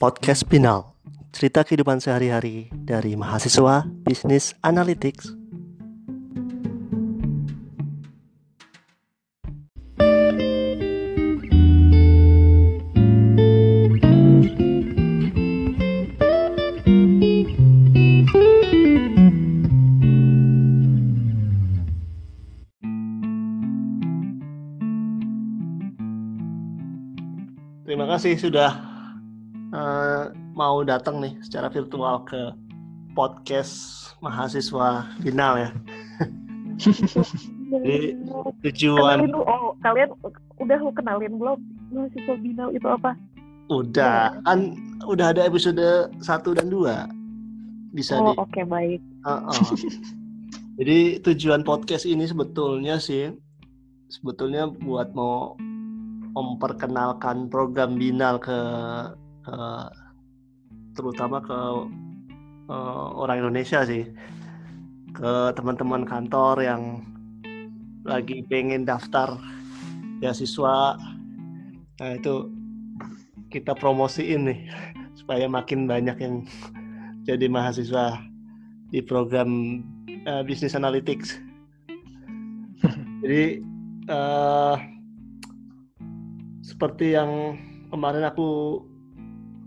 Podcast Binal, cerita kehidupan sehari-hari dari mahasiswa bisnis analytics. Terima kasih sudah mau datang nih secara virtual ke podcast mahasiswa Binal ya. Jadi tujuan Kenalin oh kalian udah lu kenalin belum mahasiswa binal itu apa? udah kan udah ada episode 1 dan 2 bisa oh di oke baik. Uh-uh. Jadi tujuan podcast ini sebetulnya sih sebetulnya buat mau memperkenalkan program Binal ke, ke- terutama ke eh, orang Indonesia sih ke teman-teman kantor yang lagi pengen daftar beasiswa. Nah itu kita promosiin nih supaya makin banyak yang jadi mahasiswa di program eh, Business Analytics. Jadi eh, seperti yang kemarin aku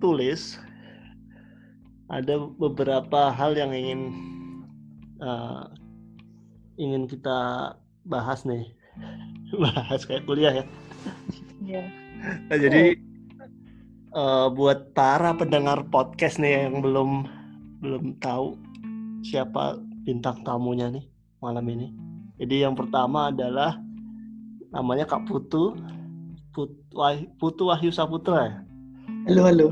tulis, ada beberapa hal yang ingin eh, ingin kita bahas nih, bahas kayak kuliah ya. Iya. Nah, jadi eh, buat para pendengar podcast nih yang belum belum tahu siapa bintang tamunya nih malam ini. Jadi yang pertama adalah namanya Kak Putu, Put, Wah- Putu Wahyu Saputra ya. Halo, halo.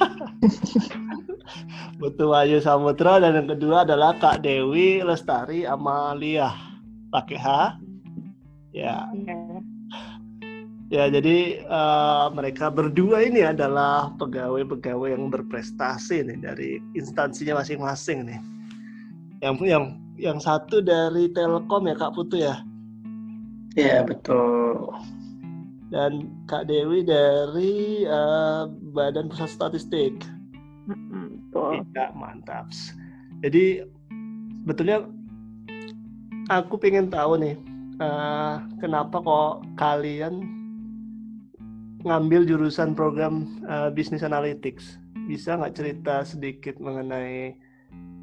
Putu Wahyu Saputra dan yang kedua adalah Kak Dewi Lestari Amalia. Pakai H. Ya, Iya. Ya, jadi eh, mereka berdua ini adalah pegawai-pegawai yang berprestasi nih dari instansinya masing-masing nih. Yang yang yang satu dari Telkom ya Kak Putu ya, Ya, betul. dan Kak Dewi dari eh, Badan Pusat Statistik. Betul. Tidak mantap. Jadi sebetulnya aku pengen tahu nih eh, kenapa kok kalian ngambil jurusan program eh, Business Analytics. Bisa nggak cerita sedikit mengenai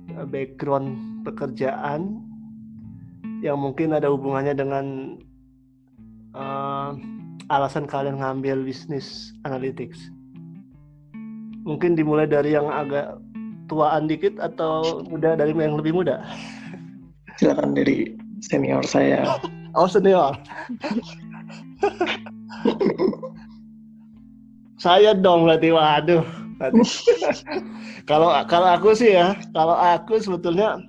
eh, background pekerjaan yang mungkin ada hubungannya dengan eh, alasan kalian ngambil Business Analytics? Mungkin dimulai dari yang agak tuaan dikit atau muda dari yang lebih muda? Silakan dari senior saya. Oh senior. Saya dong berarti waduh. Kalau kalau aku sih ya, kalau aku sebetulnya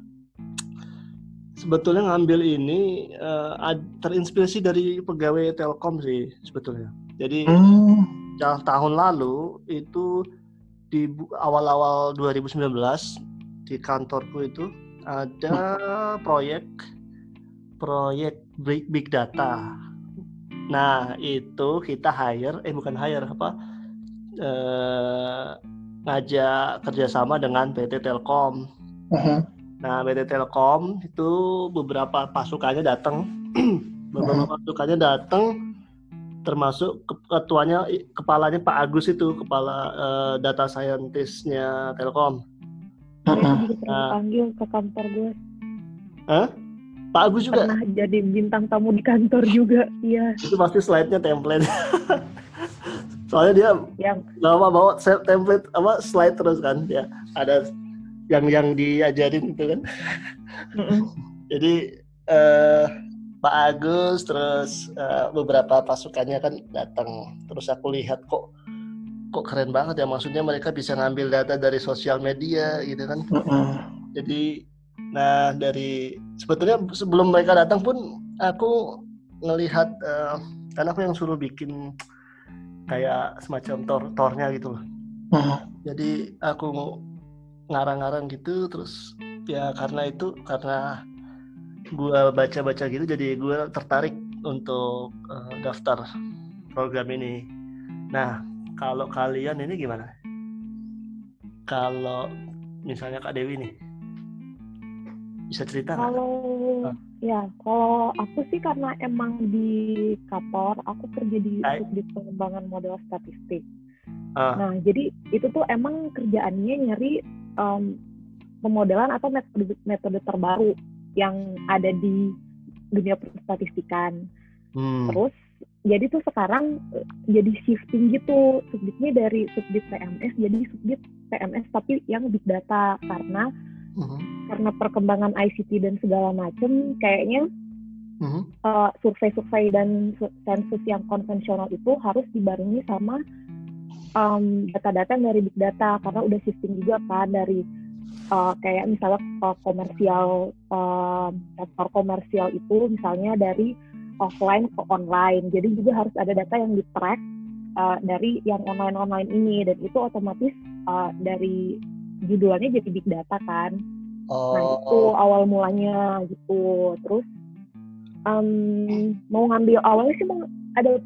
sebetulnya ngambil ini ad- terinspirasi dari pegawai Telkom sih sebetulnya. Jadi Hmm, tahun lalu itu di awal-awal 2019 di kantorku itu ada proyek proyek big, big data. Nah, itu kita hire eh bukan hire apa eh, ngajak kerjasama dengan PT Telkom. aha. Nah, PT Telkom itu beberapa pasukannya datang, beberapa pasukannya datang, termasuk ke- ketuanya, kepalanya Pak Agus itu, kepala eh, data scientist-nya Telkom. Nah. panggil ke kantor gue. Pak Agus juga, Pernah jadi bintang tamu di kantor juga. Iya. itu pasti slide-nya template. Soalnya dia Yang lama bawa template apa slide terus kan, ya ada yang yang diajarin itu kan. Jadi eh, Pak Agus terus eh, beberapa pasukannya kan datang. Terus aku lihat kok kok keren banget ya maksudnya mereka bisa ngambil data dari sosial media gitu kan. Aha. Jadi nah dari sebetulnya sebelum mereka datang pun aku ngelihat eh, kan aku yang suruh bikin kayak semacam tor tornya gitu loh. Aha. Jadi aku ngarang-ngarang gitu terus ya karena itu karena gua baca-baca gitu jadi gua tertarik untuk eh, daftar program ini. Nah, kalau kalian ini gimana? kalau misalnya Kak Dewi nih bisa cerita nggak? Kalau Ah. ya, kalau aku sih karena emang di kantor aku kerja di Hai. subdit pengembangan model statistik. Ah. Nah, jadi itu tuh emang kerjaannya nyari em, pemodelan atau metode metode terbaru yang ada di dunia perstatistikan. Hmm. Terus jadi tuh sekarang eh, jadi shifting gitu subditnya dari subdit PMS jadi subdit PMS tapi yang big data karena Mhm. karena perkembangan ICT dan segala macem kayaknya Mhm. uh, survei-survei dan su- sensus yang konvensional itu harus dibarengi sama um, data-data yang dari big data karena udah shifting juga kan dari uh, kayak misalnya uh, komersial um, sektor komersial itu misalnya dari offline ke online jadi juga harus ada data yang di track uh, dari yang online-online ini dan itu otomatis uh, dari judulnya jadi big data kan Nah itu Oh. awal mulanya gitu. Terus em, mau ngambil awalnya sih mau ada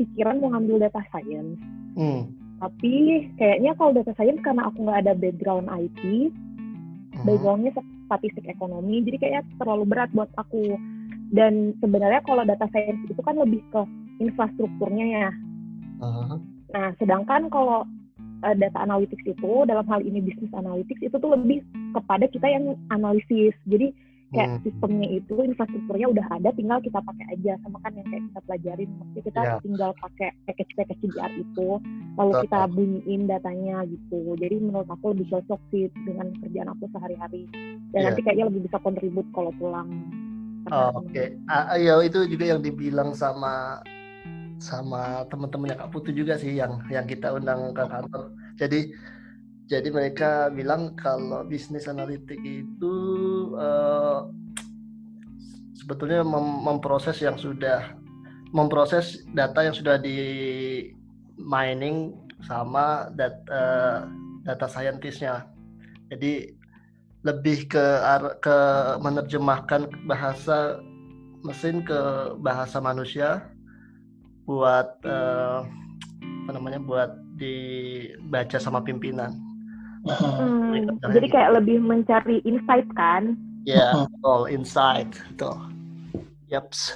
pikiran mau ngambil data science. Hmm. Tapi kayaknya kalau data science karena aku nggak ada background IT, Mhm. backgroundnya statistik ekonomi, jadi kayaknya terlalu berat buat aku. Dan sebenarnya kalau data science itu kan lebih ke infrastrukturnya ya. Aha. Nah, sedangkan kalau uh, data analytics itu dalam hal ini bisnis analytics itu tuh lebih kepada kita yang analisis. Jadi kayak Hmm. sistemnya itu infrastrukturnya udah ada, tinggal kita pakai aja. Sama kan yang kayak kita pelajarin, maksudnya kita Ya. tinggal pakai package-package CDR itu, lalu Betul. kita bunyiin datanya gitu. Jadi menurut aku lebih cocok sih dengan kerjaan aku sehari-hari. Dan Ya. nanti kayaknya lebih bisa kontribut kalau pulang. Oh, Oke, Ah, ya itu juga yang dibilang sama sama teman-temannya Kak Putu juga sih yang yang kita undang ke kantor. Jadi jadi mereka bilang kalau bisnis analitik itu eh, sebetulnya mem- memproses yang sudah memproses data yang sudah di mining sama data data scientistnya. Jadi lebih ke ke menerjemahkan bahasa mesin ke bahasa manusia buat eh, apa namanya buat dibaca sama pimpinan. Hmm, jadi gitu. kayak lebih mencari insight kan. Ya, Mhm. all inside itu. Yaps.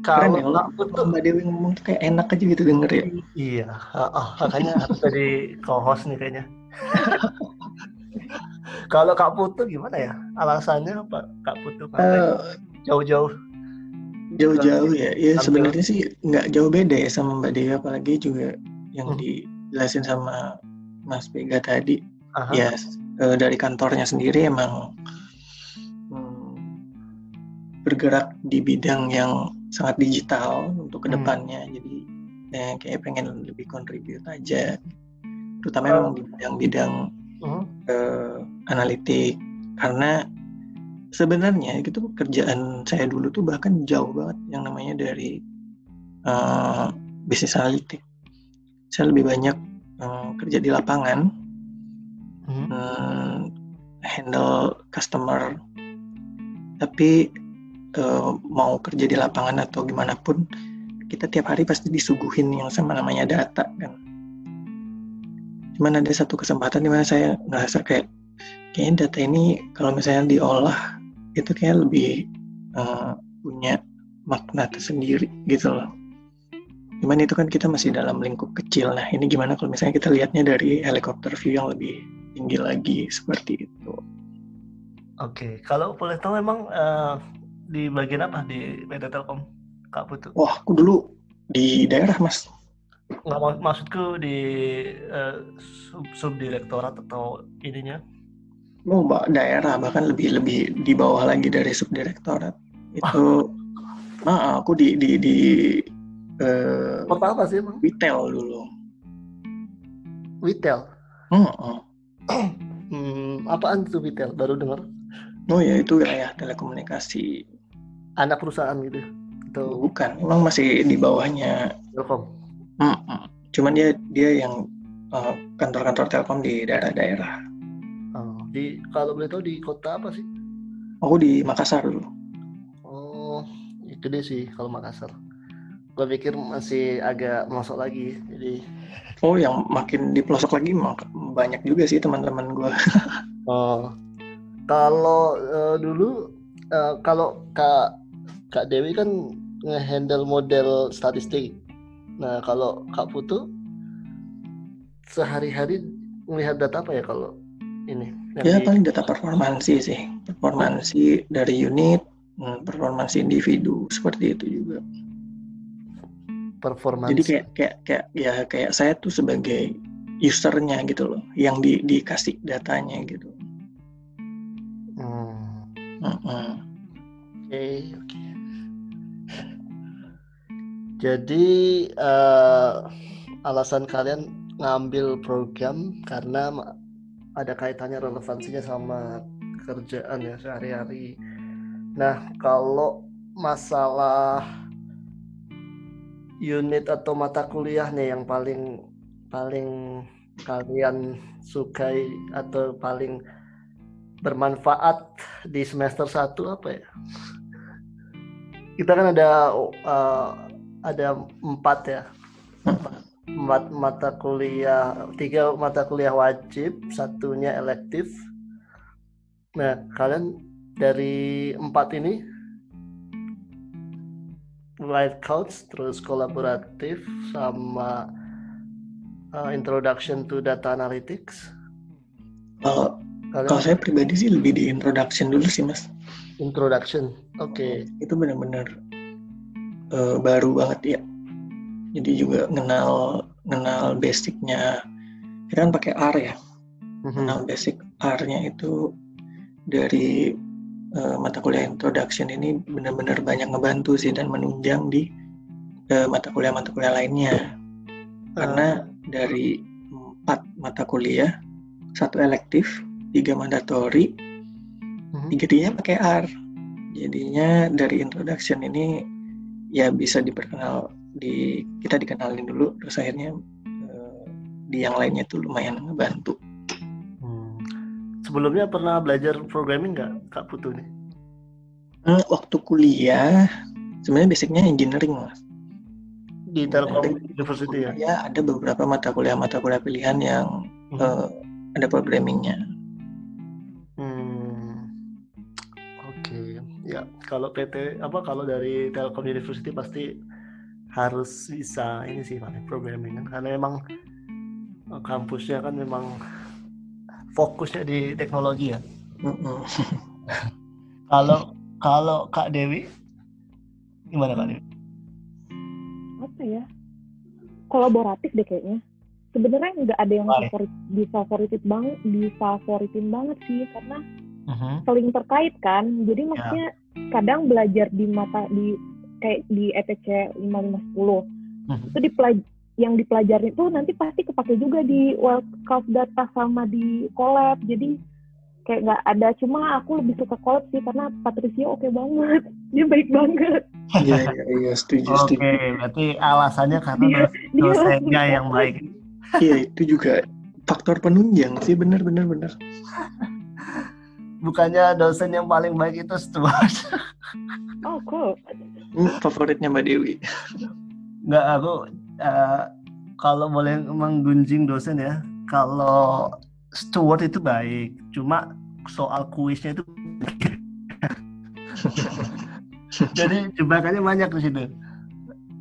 Keren ya, Kalau lo, aku tuh Mbak Dewi ngomong tuh kayak enak aja gitu denger ya. iya, ah, ah, makanya harus jadi co-host nih kayaknya. Kalau Kak Putu gimana ya? Alasannya apa Kak Putu Eh, jauh-jauh? jauh-jauh ya, ya sebenarnya sih nggak jauh beda ya sama Mbak Dewi, apalagi juga yang Hmm. dijelasin sama Mas Bega tadi. Aha. Ya, eh, dari kantornya sendiri emang hmm, bergerak di bidang yang sangat digital untuk Hmm. ke depannya. Jadi ya, kayak pengen lebih kontribut aja, terutama Oh. memang di bidang-bidang Mhm. eh, analitik karena sebenarnya gitu kerjaan saya dulu tuh bahkan jauh banget yang namanya dari eh, bisnis analitik saya lebih banyak kerja di lapangan Mhm. eh, handle customer. Tapi eh, mau kerja di lapangan atau gimana pun kita tiap hari pasti disuguhin yang sama namanya data kan. Cuman ada satu kesempatan di mana saya ngerasa kayak kayaknya data ini kalau misalnya diolah itu kayak lebih eh, punya makna tersendiri gitu loh cuman itu kan kita masih dalam lingkup kecil. Nah ini gimana kalau misalnya kita lihatnya dari helikopter view yang lebih tinggi lagi seperti itu? Oke, kalau boleh tahu emang eh, di bagian apa? Di PT Telkom Kak Putu? wah aku dulu di daerah mas. Nggak mau maksudku di eh, sub subdirektorat atau ininya? mau mbak daerah. Bahkan lebih lebih di bawah lagi dari subdirektorat. Itu ah aku di di di eh, Kota apa sih emang? retail dulu Retail. Heeh. Hmm, apaan tuh retail? Baru dengar. oh ya itu wilayah telekomunikasi Anak perusahaan gitu. Atau bukan emang masih di bawahnya Telkom. Mm-mm. cuman dia dia yang eh, kantor-kantor telkom di daerah-daerah Oh, di kalau boleh tahu di kota apa sih? aku di Makassar dulu Oh, ya gede sih kalau Makassar. Gue pikir masih agak masuk lagi jadi oh yang makin di pelosok lagi banyak juga sih teman-teman gue oh. Kalau uh, dulu uh, kalau kak kak Dewi kan ngehandle model statistik. Nah kalau kak Putu sehari-hari melihat data apa ya kalau ini? Ya di... paling data performansi sih. Performansi dari unit hmm, performansi individu seperti itu juga performansi jadi kayak kayak kayak ya kayak saya tuh sebagai usernya gitu loh yang di dikasih datanya gitu hmm. oke okay, oke okay. jadi uh, alasan kalian ngambil program karena ada kaitannya relevansinya sama kerjaan ya sehari-hari. Nah, kalau masalah unit atau mata kuliah nih yang paling paling kalian sukai atau paling bermanfaat di semester 1 apa ya? Kita kan ada uh, ada empat ya. Empat mata kuliah, tiga mata kuliah wajib, satunya elektif. Nah, kalian dari empat ini live coach terus kolaboratif sama uh, introduction to data analytics. Kalau kalau saya pribadi sih lebih di introduction dulu sih mas. Introduction oke. Okay. itu benar-benar uh, baru banget ya. Jadi juga kenal kenal basicnya. Kita kan pakai R ya. Mm-hmm. kenal basic R-nya itu dari uh, mata kuliah introduction ini benar-benar banyak ngebantu sih dan menunjang di uh, mata kuliah-mata kuliah lainnya. Karena dari empat mata kuliah, satu elektif, tiga mandatory, uh-huh. tiga-tiganya pakai R. Jadinya dari introduction ini ya bisa diperkenal di kita dikenalin dulu terus akhirnya uh, di yang lainnya tuh lumayan ngebantu sebelumnya pernah belajar programming nggak Kak Putu nih? Hmm, waktu kuliah sebenarnya basicnya engineering mas. Di Telkom University ya? Ya ada beberapa mata kuliah mata kuliah pilihan yang hmm. uh, ada programmingnya. Hmm. Oke, okay. ya kalau PT apa kalau dari Telkom University pasti harus bisa ini sih Pak, programming kan karena memang eh, kampusnya kan memang fokusnya di teknologi ya. Kalau kalau Kak Dewi gimana Kak Dewi? Apa ya? Kolaboratif deh kayaknya. Sebenarnya nggak ada yang favorit, disfavoritin banget, disfavoritin banget sih karena uh-huh. saling terkait kan. Jadi ya. maksudnya yeah. kadang belajar di mata di kayak di ETC 5510 uh-huh. itu dipelaj yang dipelajari itu nanti pasti kepake juga di World Cup data sama di collab. Jadi kayak nggak ada. Cuma aku lebih suka collab sih karena Patricia oke okay banget. Dia baik banget. Iya iya, iya setuju oke okay, berarti alasannya karena dia, dosennya yang baik. Iya itu juga faktor penunjang sih benar benar benar. Bukannya dosen yang paling baik itu Stuart. Oh cool hmm, favoritnya Mbak Dewi. Nggak aku uh, kalau boleh menggunjing dosen ya, kalau steward itu baik, cuma soal kuisnya itu jadi jebakannya banyak di situ.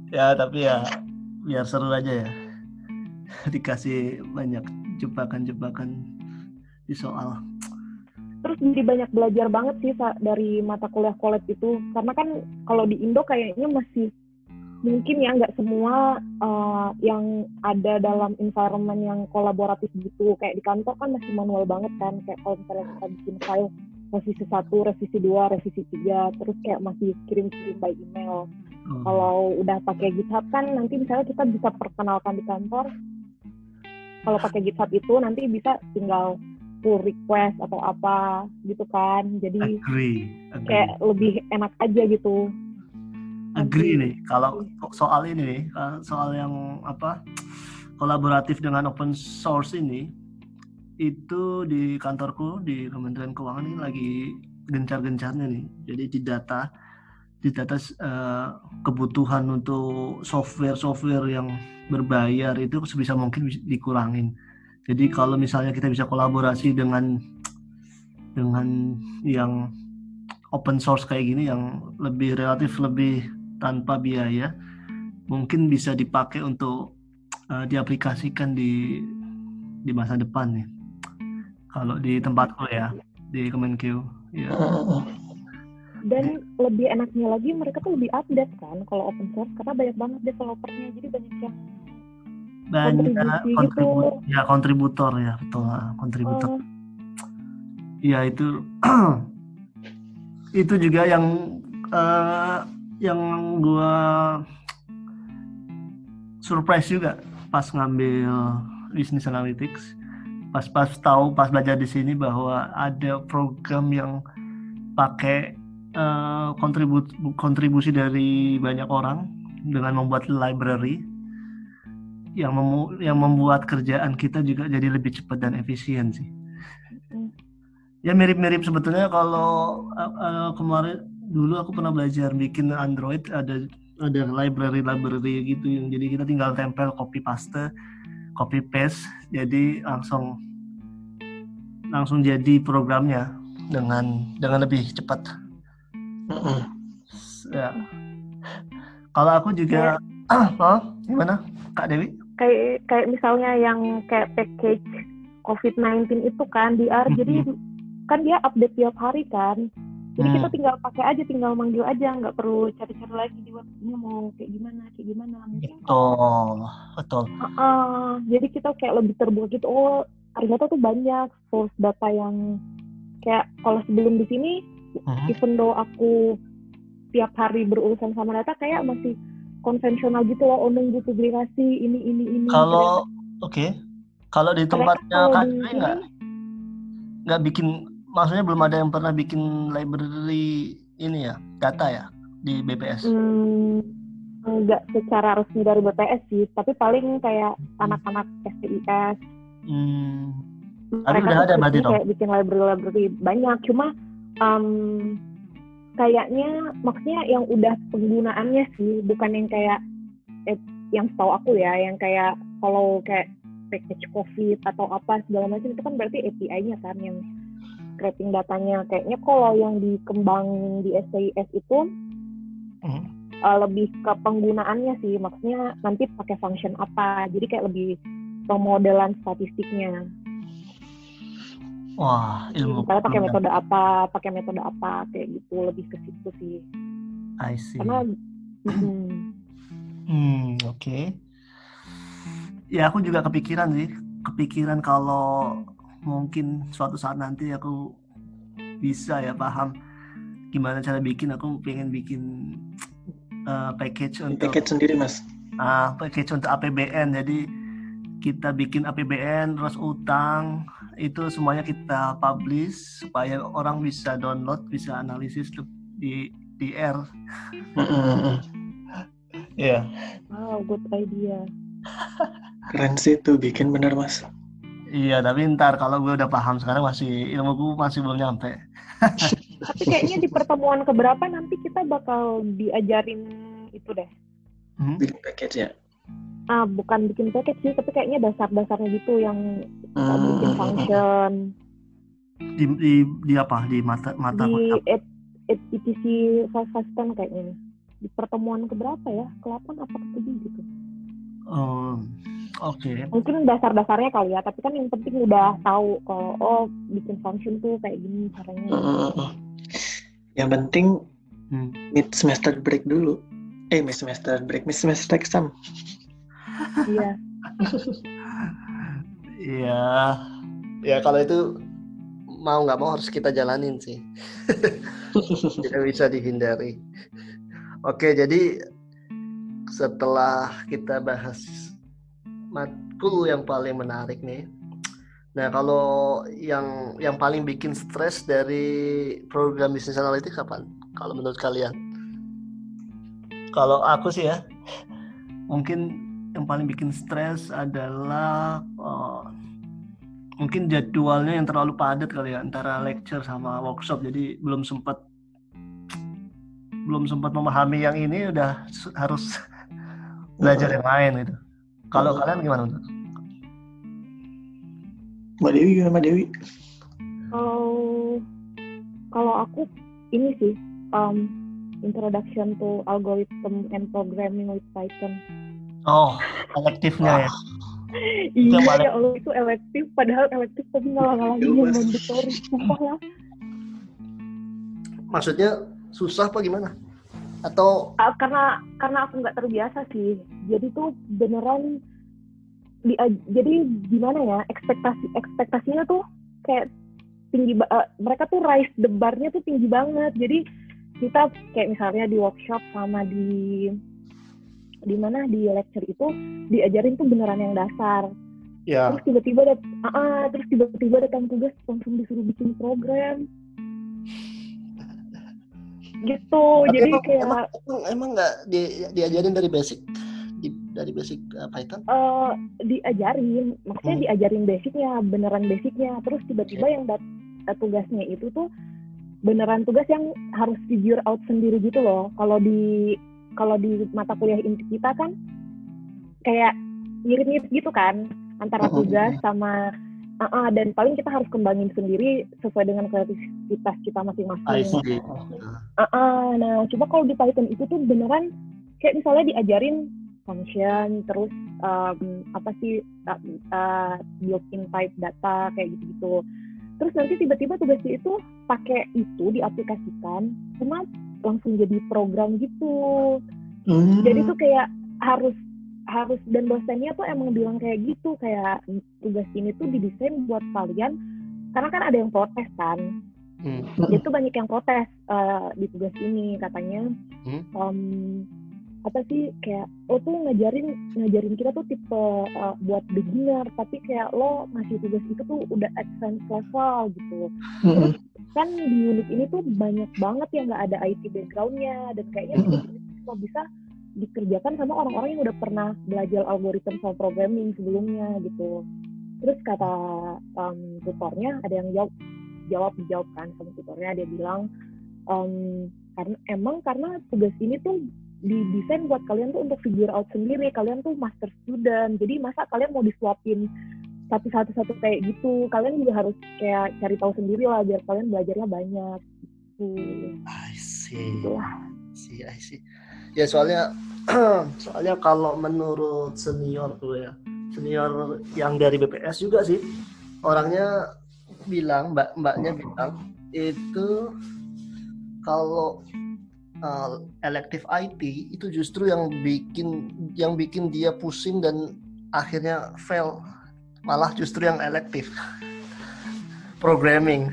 Ya tapi ya biar seru aja ya. Dikasih banyak jebakan-jebakan di soal. Terus jadi banyak belajar banget sih dari mata kuliah college itu, karena kan kalau di Indo kayaknya masih mungkin ya nggak semua uh, yang ada dalam environment yang kolaboratif gitu. Kayak di kantor kan masih manual banget kan. Kayak kalau misalnya kita bikin file revisi satu revisi dua revisi tiga terus kayak masih kirim-kirim by email. Hmm. kalau udah pakai GitHub kan nanti misalnya kita bisa perkenalkan di kantor. Kalau pakai GitHub itu nanti bisa tinggal pull request atau apa gitu kan. Jadi agree, agree. kayak lebih enak aja gitu agree nih kalau soal ini nih soal yang apa kolaboratif dengan open source ini itu di kantorku di Kementerian Keuangan ini lagi gencar-gencarnya nih jadi di data di atas uh, kebutuhan untuk software-software yang berbayar itu sebisa mungkin dikurangin. Jadi kalau misalnya kita bisa kolaborasi dengan dengan yang open source kayak gini yang lebih relatif lebih tanpa biaya, mungkin bisa dipakai untuk uh, diaplikasikan di di masa depan nih. Kalau di tempatku ya di Kemenkeu, ya. Dan lebih enaknya lagi mereka tuh lebih update kan kalau open source karena banyak banget developernya jadi banyak yang banyak kontribusi gitu. ya kontributor ya betul kontributor. Uh, ya itu itu juga yang uh, yang gua surprise juga pas ngambil business analytics pas pas tahu pas belajar di sini bahwa ada program yang pakai uh, kontribusi kontribusi dari banyak orang dengan membuat library yang memu yang membuat kerjaan kita juga jadi lebih cepat dan efisien sih. Ya mirip-mirip sebetulnya kalau uh, uh, kemarin dulu aku pernah belajar bikin Android ada ada library library gitu yang jadi kita tinggal tempel copy paste copy paste jadi langsung langsung jadi programnya dengan dengan lebih cepat. Ya. Kalau aku juga, oh, gimana, Kak Dewi? Kayak kayak misalnya yang kayak package COVID-19 itu kan DR, jadi kan dia update tiap hari kan. Jadi hmm. kita tinggal pakai aja, tinggal manggil aja, nggak perlu cari-cari lagi di webnya mau kayak gimana, kayak gimana. Mungkin betul, betul. Uh, uh, jadi kita kayak lebih terbuka gitu. Oh, ternyata tuh banyak source data yang kayak kalau sebelum di sini, uh-huh. even though aku tiap hari berurusan sama data, kayak masih konvensional gitu loh, oh nunggu publikasi ini ini ini. Kalau oke, okay. kalau di tempatnya Kak nggak nggak bikin maksudnya belum ada yang pernah bikin library ini ya data ya di BPS? Hmm, enggak secara resmi dari BPS sih, tapi paling kayak anak-anak STIS. Hmm. Tapi udah ada berarti dong? Kayak bikin library-library banyak, cuma um, kayaknya maksudnya yang udah penggunaannya sih, bukan yang kayak eh, yang setahu aku ya, yang kayak kalau kayak package COVID atau apa segala macam itu kan berarti API-nya kan yang scraping datanya. Kayaknya kalau yang dikembangin di STIS itu hmm. uh, lebih ke penggunaannya sih. Maksudnya nanti pakai function apa. Jadi kayak lebih pemodelan statistiknya. Wah ilmu hmm, pakai metode apa pakai metode apa kayak gitu. Lebih ke situ sih. I see. Karena hmm, hmm oke. Okay. ya aku juga kepikiran sih. Kepikiran kalau mungkin suatu saat nanti aku bisa ya paham gimana cara bikin. Aku pengen bikin uh, package untuk package sendiri mas? Uh, package untuk APBN jadi kita bikin APBN terus utang itu semuanya kita publish supaya orang bisa download bisa analisis di di R. Ya yeah. wow good idea. Keren sih itu bikin bener mas Iya, tapi ntar kalau gue udah paham sekarang masih ilmu gue masih belum nyampe. tapi kayaknya di pertemuan keberapa nanti kita bakal diajarin itu deh. Hmm? Bikin package ya? Ah, bukan bikin package sih, tapi kayaknya dasar-dasarnya gitu yang hmm. bikin function. Di, di, di apa? Di mata mata di et, et, ETC kan kayaknya. Di pertemuan keberapa ya? Ke-8 apa ke-7 gitu. Um, Oke. Okay. Mungkin dasar-dasarnya kali ya, tapi kan yang penting udah tahu kalau oh bikin function tuh kayak gini caranya. Uh, yang penting hmm. mid semester break dulu. Eh, mid semester break, mid semester exam. Iya. Iya. ya kalau itu mau nggak mau harus kita jalanin sih. Tidak bisa dihindari. Oke, jadi setelah kita bahas matkul yang paling menarik nih. Nah, kalau yang yang paling bikin stres dari program bisnis analytics apa? Kalau menurut kalian? Kalau aku sih ya, mungkin yang paling bikin stres adalah uh, mungkin jadwalnya yang terlalu padat kali ya antara lecture sama workshop jadi belum sempat belum sempat memahami yang ini udah harus belajar yang lain gitu. Kalau kalian gimana? Mbak Dewi gimana Mbak Dewi? Oh, kalau aku ini sih um, introduction to algorithm and programming with Python. Oh, elektifnya ya. iya ya Allah itu elektif padahal elektif tapi malah ngalahin yang mandatory sumpah lah maksudnya susah apa gimana atau uh, karena karena aku nggak terbiasa sih. Jadi tuh beneran di, uh, jadi gimana ya ekspektasi ekspektasinya tuh kayak tinggi uh, mereka tuh rise the barnya tuh tinggi banget. Jadi kita kayak misalnya di workshop sama di di mana di lecture itu diajarin tuh beneran yang dasar. Ya. terus tiba-tiba dat uh, uh, terus tiba-tiba datang tugas langsung disuruh bikin program gitu. Tapi jadi emang, kayak emang emang nggak di, diajarin dari basic? Di, dari basic uh, Python? Uh, diajarin. Maksudnya hmm. diajarin basicnya beneran basicnya. Terus tiba-tiba okay. yang dat tugasnya itu tuh beneran tugas yang harus figure out sendiri gitu loh. Kalau di kalau di mata kuliah inti kita kan kayak mirip-mirip gitu kan antara tugas sama uh, uh, dan paling kita harus kembangin sendiri sesuai dengan kreativitas kita masing-masing. Uh, uh, nah, coba kalau di Python itu tuh beneran kayak misalnya diajarin function, terus um, apa sih uh, uh, built-in type data kayak gitu-gitu. Terus nanti tiba-tiba tugasnya itu pakai itu diaplikasikan, cuma langsung jadi program gitu hmm. jadi tuh kayak harus harus dan dosennya tuh emang bilang kayak gitu kayak tugas ini tuh didesain buat kalian karena kan ada yang protes kan hmm. jadi tuh banyak yang protes uh, di tugas ini katanya hmm. um, apa sih kayak lo tuh ngajarin ngajarin kita tuh tipe uh, buat beginner tapi kayak lo ngasih tugas itu tuh udah advance level gitu hmm. terus kan di unit ini tuh banyak banget yang nggak ada IT backgroundnya dan kayaknya mm-hmm. cuma bisa dikerjakan sama orang-orang yang udah pernah belajar algoritma sama programming sebelumnya gitu. Terus kata um, tutornya ada yang jawab jawab dijawab kan sama tutornya. Dia bilang um, karena emang karena tugas ini tuh didesain buat kalian tuh untuk figure out sendiri. Kalian tuh master student jadi masa kalian mau disuapin satu-satu satu kayak gitu? Kalian juga harus kayak cari tahu sendiri lah biar kalian belajarnya banyak. Gitu. I see. Itulah. see I see ya soalnya soalnya kalau menurut senior tuh ya senior yang dari BPS juga sih orangnya bilang mbak mbaknya bilang itu kalau uh, elektif IT itu justru yang bikin yang bikin dia pusing dan akhirnya fail. Malah justru yang elektif programming.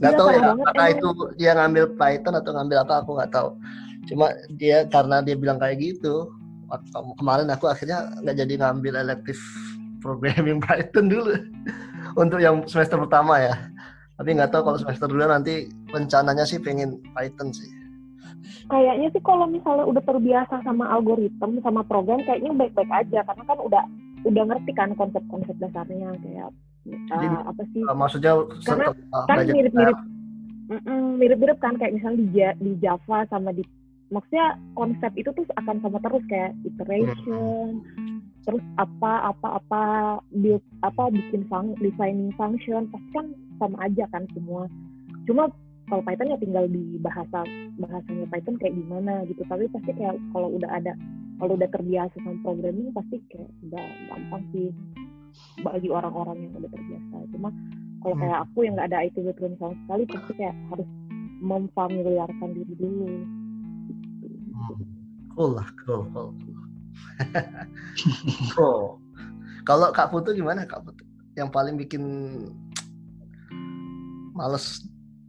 Nggak ya, tahu ya apakah itu dia ngambil Python atau ngambil apa aku nggak tahu cuma dia karena dia bilang kayak gitu kemarin aku akhirnya nggak jadi ngambil elektif programming Python dulu. Untuk yang semester pertama ya. Tapi nggak tahu kalau semester dua nanti rencananya sih pengen Python sih. Kayaknya sih kalau misalnya udah terbiasa sama algoritma sama program kayaknya baik-baik aja. Karena kan udah udah ngerti kan konsep-konsep dasarnya kayak Jadi, uh, apa sih? Uh, maksudnya karena kan mirip-mirip mirip-mirip kan kayak misalnya di, di Java sama di maksudnya konsep itu tuh akan sama terus kayak iteration hmm. terus apa apa apa build apa bikin fun, designing function pasti kan sama aja kan semua cuma kalau Python ya tinggal di bahasa bahasanya Python kayak gimana gitu tapi pasti kayak kalau udah ada kalau udah terbiasa sama programming pasti kayak udah gampang sih bagi orang-orang yang udah terbiasa cuma kalau hmm. kayak aku yang nggak ada IT background sama sekali pasti kayak harus memfamiliarkan diri dulu. Cool lah cool cool cool kalau Kak Putu gimana Kak Putu yang paling bikin males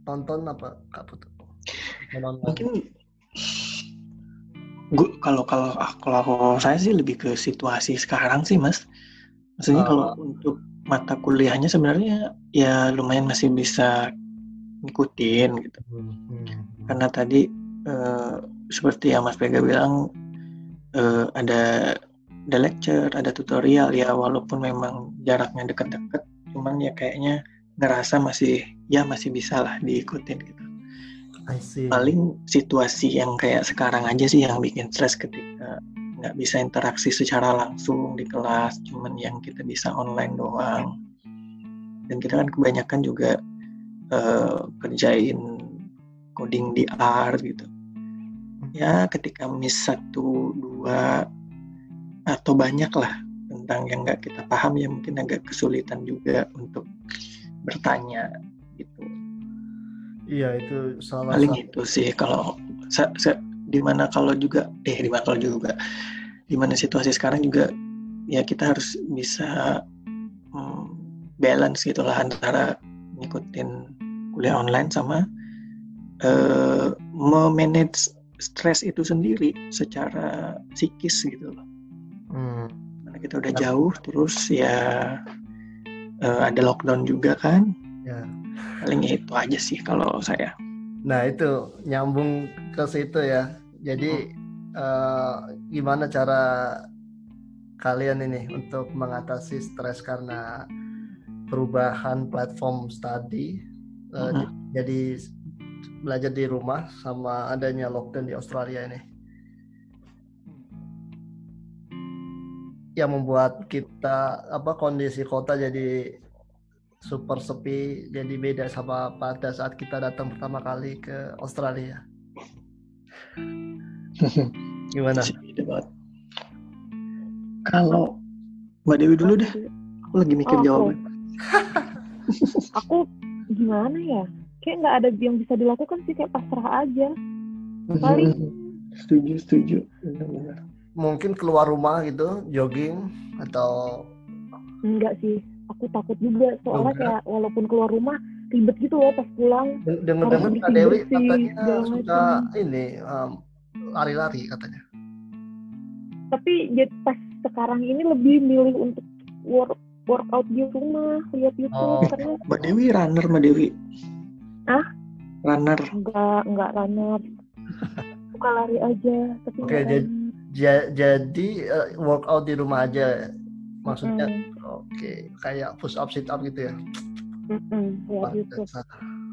nonton apa Kak Putu mungkin Gue kalau kalau ah, kalau saya sih lebih ke situasi sekarang sih mas. Maksudnya uh, kalau untuk mata kuliahnya sebenarnya ya lumayan masih bisa ngikutin gitu. Hmm, hmm, hmm. Karena tadi uh, seperti yang Mas Vega bilang uh, ada ada lecture, ada tutorial ya walaupun memang jaraknya dekat-dekat, cuman ya kayaknya ngerasa masih ya masih bisa lah diikutin gitu. I see. paling situasi yang kayak sekarang aja sih yang bikin stres ketika nggak bisa interaksi secara langsung di kelas cuman yang kita bisa online doang dan kita kan kebanyakan juga eh, kerjain coding di R gitu ya ketika miss satu dua atau banyak lah tentang yang nggak kita paham ya mungkin agak kesulitan juga untuk bertanya gitu Iya itu salah paling satu. itu sih kalau sa- sa- di mana kalau juga eh di mana kalau juga di mana situasi sekarang juga ya kita harus bisa hmm, balance gitulah antara ngikutin kuliah online sama eh, memanage stres itu sendiri secara psikis gitu loh Hmm. karena kita udah jauh terus ya eh, ada lockdown juga kan Ya. paling itu aja sih kalau saya Nah itu nyambung ke situ ya. Jadi eh, gimana cara kalian ini untuk mengatasi stres karena perubahan platform study? eh, Mhm. Jadi belajar di rumah sama adanya lockdown di Australia ini. Yang membuat kita apa kondisi kota jadi super sepi jadi beda sama pada saat kita datang pertama kali ke Australia. Gimana? Kalau Mbak Dewi dulu deh, aku lagi mikir Oh, aku. jawaban. Aku gimana ya? Kayak nggak ada yang bisa dilakukan sih kayak pasrah aja. Paling setuju, setuju. Benar-benar. Mungkin keluar rumah gitu, jogging atau enggak sih. Aku takut juga soalnya Enggak. kayak walaupun keluar rumah ribet gitu loh pas pulang. dengar-dengar Harus Kak Dewi katanya suka ini um, lari-lari katanya. Tapi jadi pas sekarang ini lebih milih untuk work workout di rumah, lihat YouTube Oh. karena Mbak Dewi runner, Mbak Dewi. Hah? Runner. enggak enggak runner. Suka lari aja, tapi Oke, enggak jadi-. Ja- jadi eh, workout di rumah aja maksudnya Mm, oke kayak push up sit up gitu ya. mm, mm, lihat YouTube. Pantesan.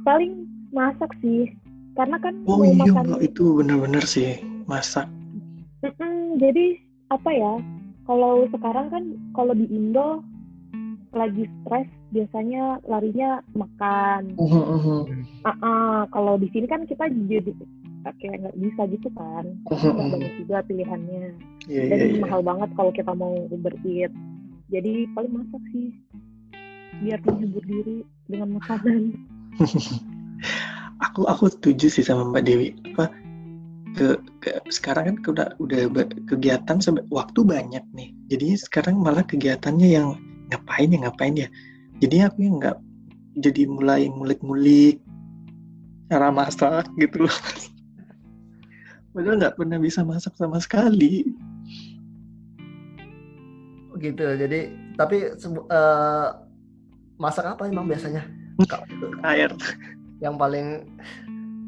Paling masak sih. Karena kan Oh iya, makan Mbak, itu benar-benar sih masak. Mm-mm, jadi apa ya? Kalau sekarang kan kalau di Indo lagi stres biasanya larinya makan. Mhm, mhm, Ah, ah, kalau di sini kan kita jadi kayak nggak bisa gitu kan. mhm, Nggak mhm. banyak juga pilihannya. Iya, Dan iya, iya. mahal banget kalau kita mau Eats. Jadi paling masak sih biar menghibur diri dengan makanan. Aku aku setuju sih sama Mbak Dewi. Apa ke, ke- sekarang kan udah udah kegiatan sampai waktu banyak nih. Jadi sekarang malah kegiatannya yang ngapain ya ngapain ya. Jadi aku yang nggak jadi mulai ngulik-ngulik cara masak gitu loh. Padahal nggak pernah bisa masak sama sekali. gitu jadi tapi eh, masak apa emang biasanya Kak, Air. yang paling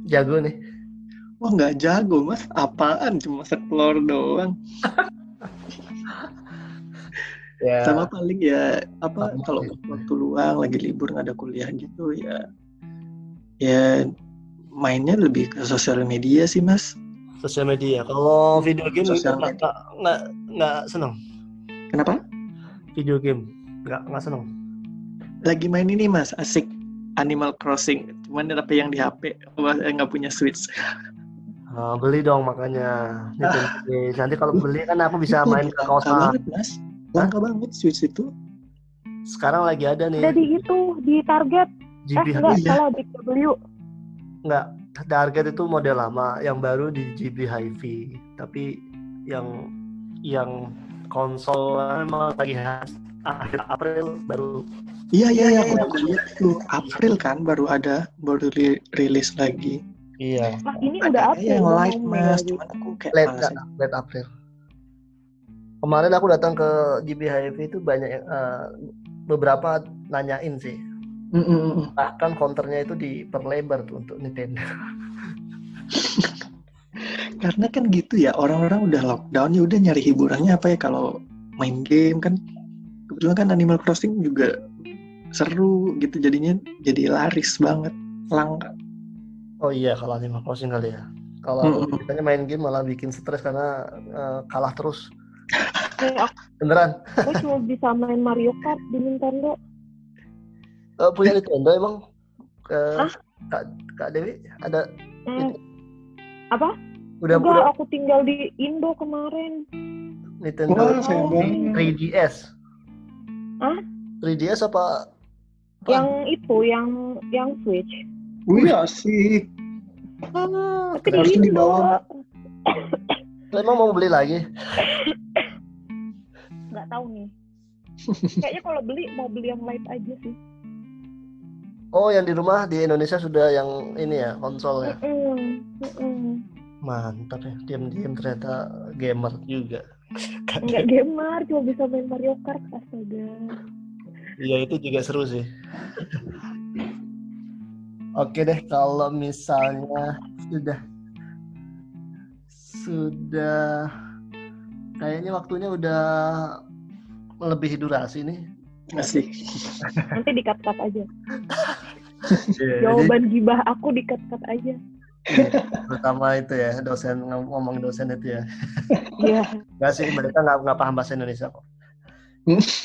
jago nih Wah nggak jago mas, apaan cuma masak telur doang. ya Sama paling ya apa kalau waktu luang lagi libur nggak ada kuliah gitu ya ya mainnya lebih ke sosial media sih mas. sosial media kalau video game Sosial nggak nggak seneng Kenapa? video game nggak nggak seneng Lagi main ini mas, asik Animal Crossing. Cuman tapi yang di HP, eh, nggak punya Switch. Nah, beli dong makanya Nintendo Switch. nanti kalau beli kan aku bisa main ke kawasan banget mas, langka banget Switch itu. sekarang lagi ada nih Jadi itu di Target, eh GB enggak iya. salah di W. nggak target itu model lama yang baru di GB Hi-Fi tapi yang yang konsol emang lagi has- akhir April baru Iya iya iya, aku Iya. juga lihat tuh April kan baru ada, baru ri- rilis lagi. iya Nah ini udah Ada apa? yang live mas, cuman aku kayak late late April kemarin aku datang ke GB Hi-Fi itu banyak eh, beberapa nanyain sih Mm, mm, mm. bahkan counternya itu diperlebar tuh untuk Nintendo Karena kan gitu ya, orang-orang udah lockdown ya udah nyari hiburannya apa ya kalau main game kan. Kebetulan kan Animal Crossing juga seru gitu jadinya jadi laris banget, langka. Oh iya kalau Animal Crossing kali ya. Kalau aku biasanya main game malah bikin stres karena eh, kalah terus. Kayak aku, Beneran. aku cuma bisa main Mario Kart di Nintendo. Eh, punya Nintendo emang? Eh, Hah? Kak, Kak Dewi ada Hmm. Apa? udah Enggak, udah aku tinggal di Indo kemarin. Nintendo Wah, Oh. banget. 3DS. Hah? 3DS apa? apa? Yang itu, yang yang Switch. Wih asik. Ah, Tapi. Harus di dibawa. Indo. Emang mau beli lagi? Nggak tahu nih. Kayaknya kalau beli mau beli yang light aja sih. Oh, yang di rumah di Indonesia sudah yang ini ya, konsol ya. Mm-mm, mm-mm. Mantap ya, diam-diam ternyata gamer juga. Nggak gamer, cuma bisa main Mario Kart astaga. Iya itu juga seru sih. Oke deh, kalau misalnya sudah sudah kayaknya waktunya udah melebihi durasi nih. Asik. Nanti dikat-kat aja. Jadi Jawaban gibah aku dikat-kat aja. pertama itu ya dosen ngom- ngomong dosen itu ya. Iya. Nggak sih mereka nggak nggak paham bahasa Indonesia kok.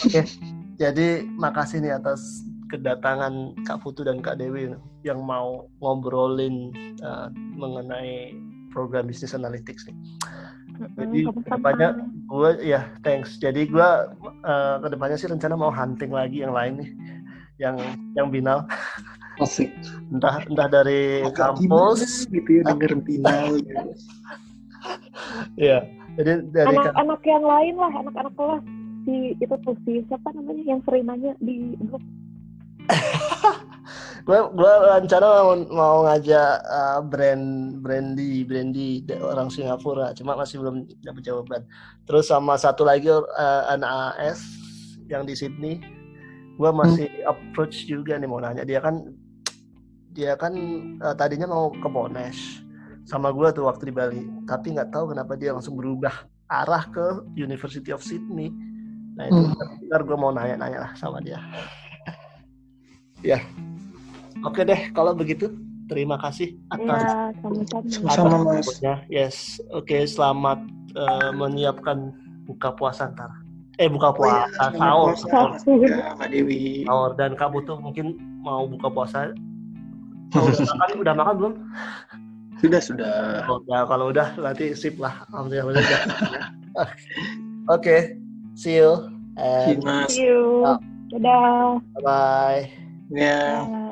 Oke, jadi makasih nih atas kedatangan Kak Putu dan Kak Dewi yang mau ngobrolin uh, mengenai program bisnis analytics nih. Jadi ke depannya gue ya thanks. Jadi gue uh, ke depannya sih rencana mau hunting lagi yang lain nih, yang yang binal. Asik. Entah entah dari Agak kampus, gitu ya denger binal gitu. ya. Jadi dari anak-anak yang lain lah, anak-anak kelas si itu tuh si siapa namanya yang sering nanya di grup. gue gue rencana mau, mau ngajak uh, brand Brandy Brandy orang Singapura cuma masih belum dapat jawaban terus sama satu lagi uh, anak AS yang di Sydney. Gue masih approach juga nih mau nanya. Dia kan dia kan uh, tadinya mau ke Monash. Sama gue tuh waktu di Bali. Tapi nggak tahu kenapa dia langsung berubah arah ke University of Sydney. Nah itu ntar gue mau nanya-nanya lah sama dia. Ya Oke deh, kalau begitu terima kasih atas Ya. Sama-sama. Mas. Yes, oke selamat eh, menyiapkan buka puasa ntar. Eh buka Oh puasa, selamat sahur, puasa. sahur, Ya, Mbak Dewi. sahur. Dan kamu tuh mungkin mau buka puasa. Oh, udah makan, udah makan belum? Sudah, sudah. Oh, ya, kalau udah berarti sip lah. Alhamdulillah. Oke, see you and Mas. See you. Ya. Dadah. bye. Ya. Bye.